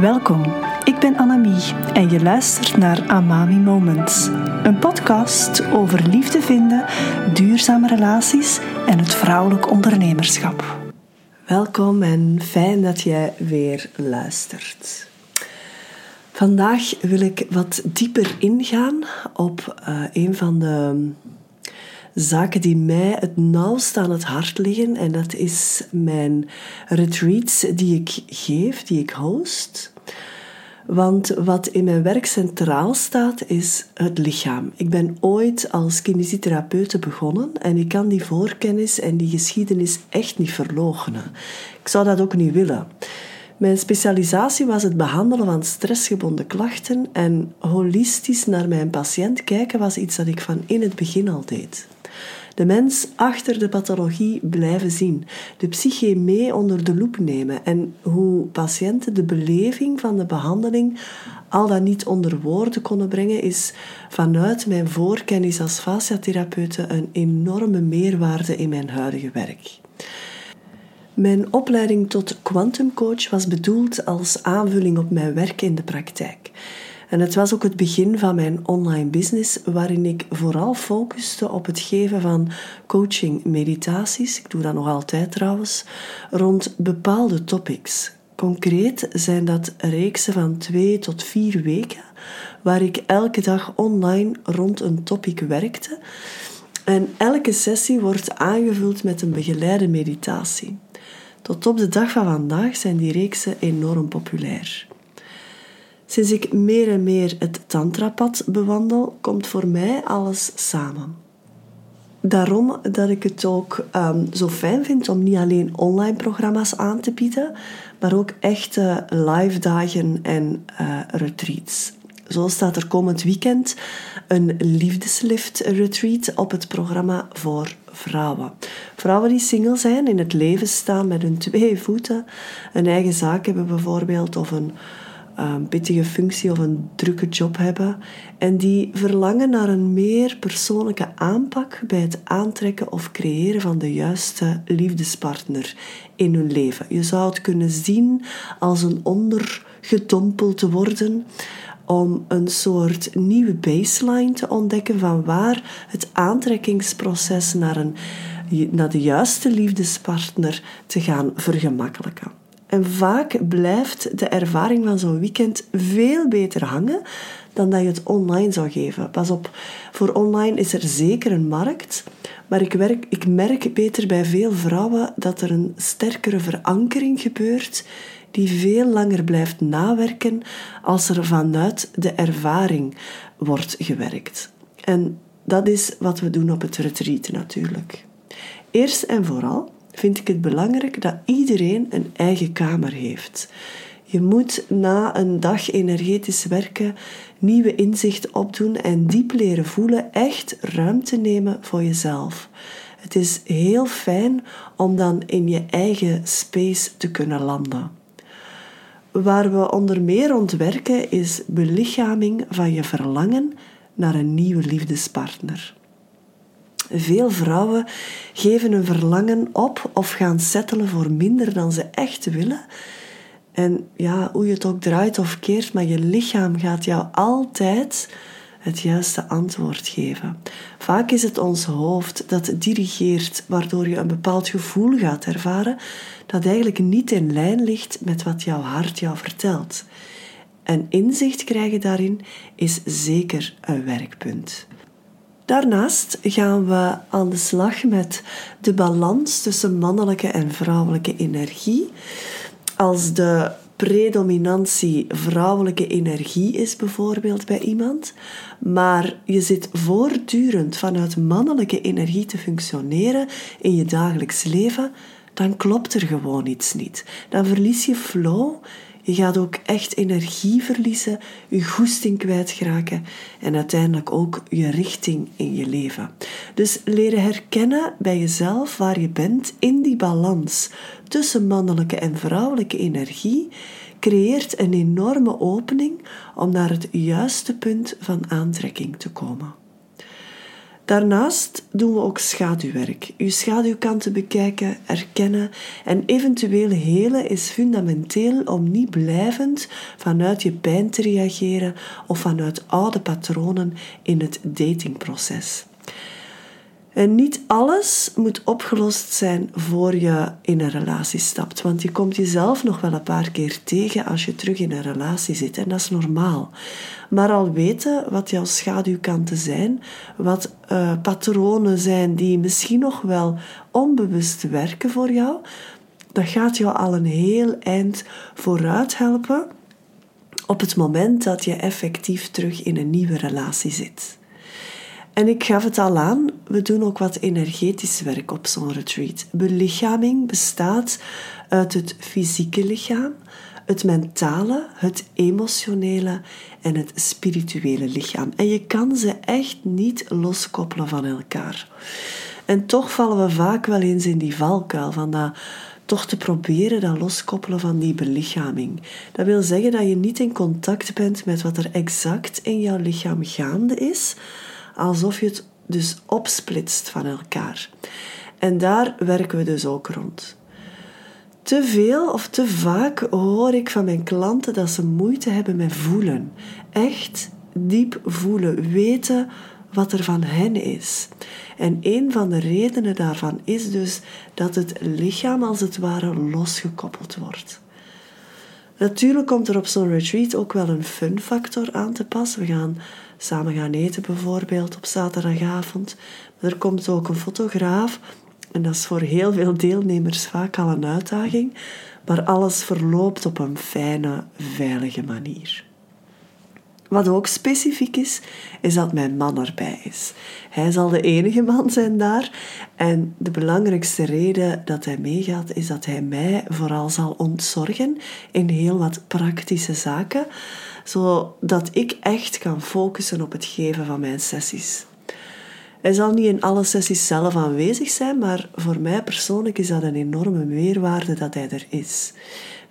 Welkom, ik ben Annemie en je luistert naar Amami Moments. Een podcast over liefde vinden, duurzame relaties en het vrouwelijk ondernemerschap. Welkom en fijn dat jij weer luistert. Vandaag wil ik wat dieper ingaan op uh, een van de zaken die mij het nauwst aan het hart liggen. En dat is mijn retreats die ik geef, die ik host. Want wat in mijn werk centraal staat, is het lichaam. Ik ben ooit als kinesietherapeute begonnen en ik kan die voorkennis en die geschiedenis echt niet verloochenen. Ik zou dat ook niet willen. Mijn specialisatie was het behandelen van stressgebonden klachten en holistisch naar mijn patiënt kijken was iets dat ik van in het begin al deed de mens achter de pathologie blijven zien, de psyche mee onder de loep nemen en hoe patiënten de beleving van de behandeling al dan niet onder woorden konden brengen, is vanuit mijn voorkennis als fasciatherapeute een enorme meerwaarde in mijn huidige werk. Mijn opleiding tot quantumcoach was bedoeld als aanvulling op mijn werk in de praktijk. En het was ook het begin van mijn online business, waarin ik vooral focuste op het geven van coaching meditaties, ik doe dat nog altijd trouwens, rond bepaalde topics. Concreet zijn dat reeksen van twee tot vier weken, waar ik elke dag online rond een topic werkte. En elke sessie wordt aangevuld met een begeleide meditatie. Tot op de dag van vandaag zijn die reeksen enorm populair. Sinds ik meer en meer het tantrapad bewandel, komt voor mij alles samen. Daarom dat ik het ook um, zo fijn vind om niet alleen online programma's aan te bieden, maar ook echte live dagen en uh, retreats. Zo staat er komend weekend een liefdeslift retreat op het programma voor vrouwen. Vrouwen die single zijn, in het leven staan met hun twee voeten, een eigen zaak hebben bijvoorbeeld, of een een pittige functie of een drukke job hebben en die verlangen naar een meer persoonlijke aanpak bij het aantrekken of creëren van de juiste liefdespartner in hun leven. Je zou het kunnen zien als een ondergedompeld worden om een soort nieuwe baseline te ontdekken van waar het aantrekkingsproces naar, een, naar de juiste liefdespartner te gaan vergemakkelijken. En vaak blijft de ervaring van zo'n weekend veel beter hangen dan dat je het online zou geven. Pas op, voor online is er zeker een markt, maar ik, werk, ik merk beter bij veel vrouwen dat er een sterkere verankering gebeurt die veel langer blijft nawerken als er vanuit de ervaring wordt gewerkt. En dat is wat we doen op het retreat natuurlijk. Eerst en vooral vind ik het belangrijk dat iedereen een eigen kamer heeft. Je moet na een dag energetisch werken nieuwe inzichten opdoen en diep leren voelen, echt ruimte nemen voor jezelf. Het is heel fijn om dan in je eigen space te kunnen landen. Waar we onder meer ontwerken is belichaming van je verlangen naar een nieuwe liefdespartner. Veel vrouwen geven een verlangen op of gaan settelen voor minder dan ze echt willen. En ja, hoe je het ook draait of keert, maar je lichaam gaat jou altijd het juiste antwoord geven. Vaak is het ons hoofd dat dirigeert, waardoor je een bepaald gevoel gaat ervaren dat eigenlijk niet in lijn ligt met wat jouw hart jou vertelt. En inzicht krijgen daarin is zeker een werkpunt. Daarnaast gaan we aan de slag met de balans tussen mannelijke en vrouwelijke energie. Als de predominantie vrouwelijke energie is bijvoorbeeld bij iemand, maar je zit voortdurend vanuit mannelijke energie te functioneren in je dagelijks leven, dan klopt er gewoon iets niet. Dan verlies je flow je gaat ook echt energie verliezen, je goesting kwijtraken en uiteindelijk ook je richting in je leven. Dus leren herkennen bij jezelf waar je bent in die balans tussen mannelijke en vrouwelijke energie creëert een enorme opening om naar het juiste punt van aantrekking te komen. Daarnaast doen we ook schaduwwerk. Uw schaduwkanten bekijken, erkennen en eventueel helen is fundamenteel om niet blijvend vanuit je pijn te reageren of vanuit oude patronen in het datingproces. En niet alles moet opgelost zijn voor je in een relatie stapt. Want je komt jezelf nog wel een paar keer tegen als je terug in een relatie zit. En dat is normaal. Maar al weten wat jouw schaduwkanten zijn, wat uh, patronen zijn die misschien nog wel onbewust werken voor jou, dat gaat jou al een heel eind vooruit helpen op het moment dat je effectief terug in een nieuwe relatie zit. En ik gaf het al aan, we doen ook wat energetisch werk op zo'n retreat. Belichaming bestaat uit het fysieke lichaam, het mentale, het emotionele en het spirituele lichaam. En je kan ze echt niet loskoppelen van elkaar. En toch vallen we vaak wel eens in die valkuil van dat toch te proberen dat loskoppelen van die belichaming. Dat wil zeggen dat je niet in contact bent met wat er exact in jouw lichaam gaande is, alsof je het dus opsplitst van elkaar. En daar werken we dus ook rond. Te veel of te vaak hoor ik van mijn klanten dat ze moeite hebben met voelen. Echt diep voelen, weten wat er van hen is. En een van de redenen daarvan is dus dat het lichaam als het ware losgekoppeld wordt. Natuurlijk komt er op zo'n retreat ook wel een fun factor aan te pas. We gaan samen gaan eten bijvoorbeeld op zaterdagavond. Er komt ook een fotograaf en dat is voor heel veel deelnemers vaak al een uitdaging, maar alles verloopt op een fijne, veilige manier. Wat ook specifiek is, is dat mijn man erbij is. Hij zal de enige man zijn daar. En de belangrijkste reden dat hij meegaat, is dat hij mij vooral zal ontzorgen in heel wat praktische zaken, zodat ik echt kan focussen op het geven van mijn sessies. Hij zal niet in alle sessies zelf aanwezig zijn, maar voor mij persoonlijk is dat een enorme meerwaarde dat hij er is.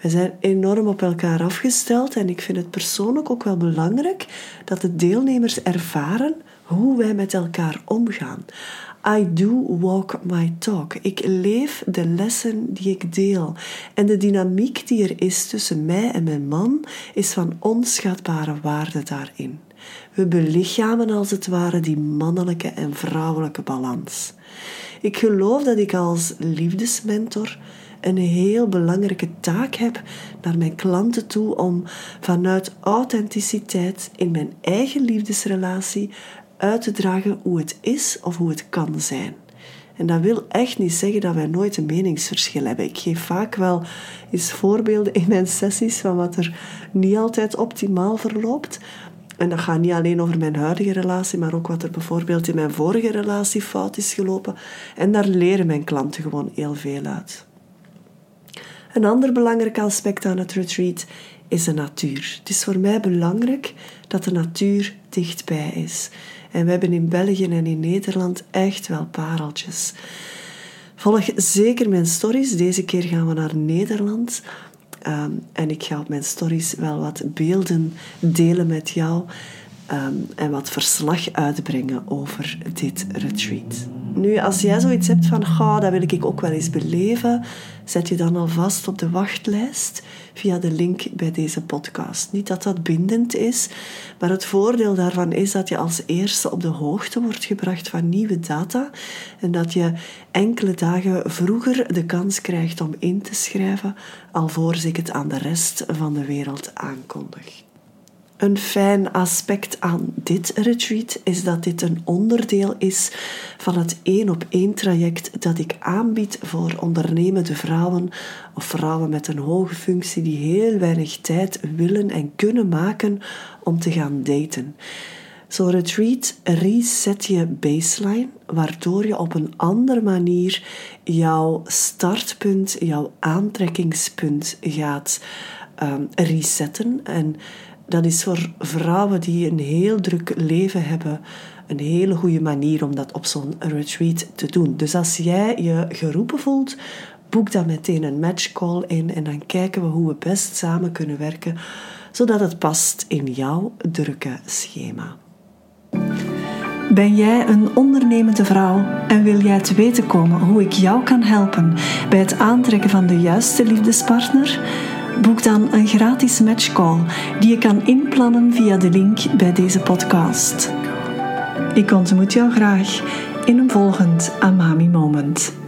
We zijn enorm op elkaar afgesteld en ik vind het persoonlijk ook wel belangrijk dat de deelnemers ervaren hoe wij met elkaar omgaan. I do walk my talk. Ik leef de lessen die ik deel. En de dynamiek die er is tussen mij en mijn man is van onschatbare waarde daarin. We belichamen als het ware die mannelijke en vrouwelijke balans. Ik geloof dat ik als liefdesmentor een heel belangrijke taak heb naar mijn klanten toe om vanuit authenticiteit in mijn eigen liefdesrelatie uit te dragen hoe het is of hoe het kan zijn. En dat wil echt niet zeggen dat wij nooit een meningsverschil hebben. Ik geef vaak wel eens voorbeelden in mijn sessies van wat er niet altijd optimaal verloopt. En dat gaat niet alleen over mijn huidige relatie, maar ook wat er bijvoorbeeld in mijn vorige relatie fout is gelopen. En daar leren mijn klanten gewoon heel veel uit. Een ander belangrijk aspect aan het retreat is de natuur. Het is voor mij belangrijk dat de natuur dichtbij is. En we hebben in België en in Nederland echt wel pareltjes. Volg zeker mijn stories. Deze keer gaan we naar Nederland. Ehm, en ik ga op mijn stories wel wat beelden delen met jou. Ehm, en wat verslag uitbrengen over dit retreat. Nu, als jij zoiets hebt van, ga, dat wil ik ook wel eens beleven, zet je dan alvast op de wachtlijst via de link bij deze podcast. Niet dat dat bindend is, maar het voordeel daarvan is dat je als eerste op de hoogte wordt gebracht van nieuwe data en dat je enkele dagen vroeger de kans krijgt om in te schrijven, alvorens ik het aan de rest van de wereld aankondig. Een fijn aspect aan dit retreat is dat dit een onderdeel is van het één op één traject dat ik aanbied voor ondernemende vrouwen of vrouwen met een hoge functie die heel weinig tijd willen en kunnen maken om te gaan daten. Zo'n retreat reset je baseline, waardoor je op een andere manier jouw startpunt, jouw aantrekkingspunt gaat um, resetten. En dat is voor vrouwen die een heel druk leven hebben een hele goede manier om dat op zo'n retreat te doen. Dus als jij je geroepen voelt, boek dan meteen een matchcall in en dan kijken we hoe we best samen kunnen werken, zodat het past in jouw drukke schema. Ben jij een ondernemende vrouw en wil jij te weten komen hoe ik jou kan helpen bij het aantrekken van de juiste liefdespartner? Boek dan een gratis matchcall die je kan inplannen via de link bij deze podcast. Ik ontmoet jou graag in een volgend Amami Moment.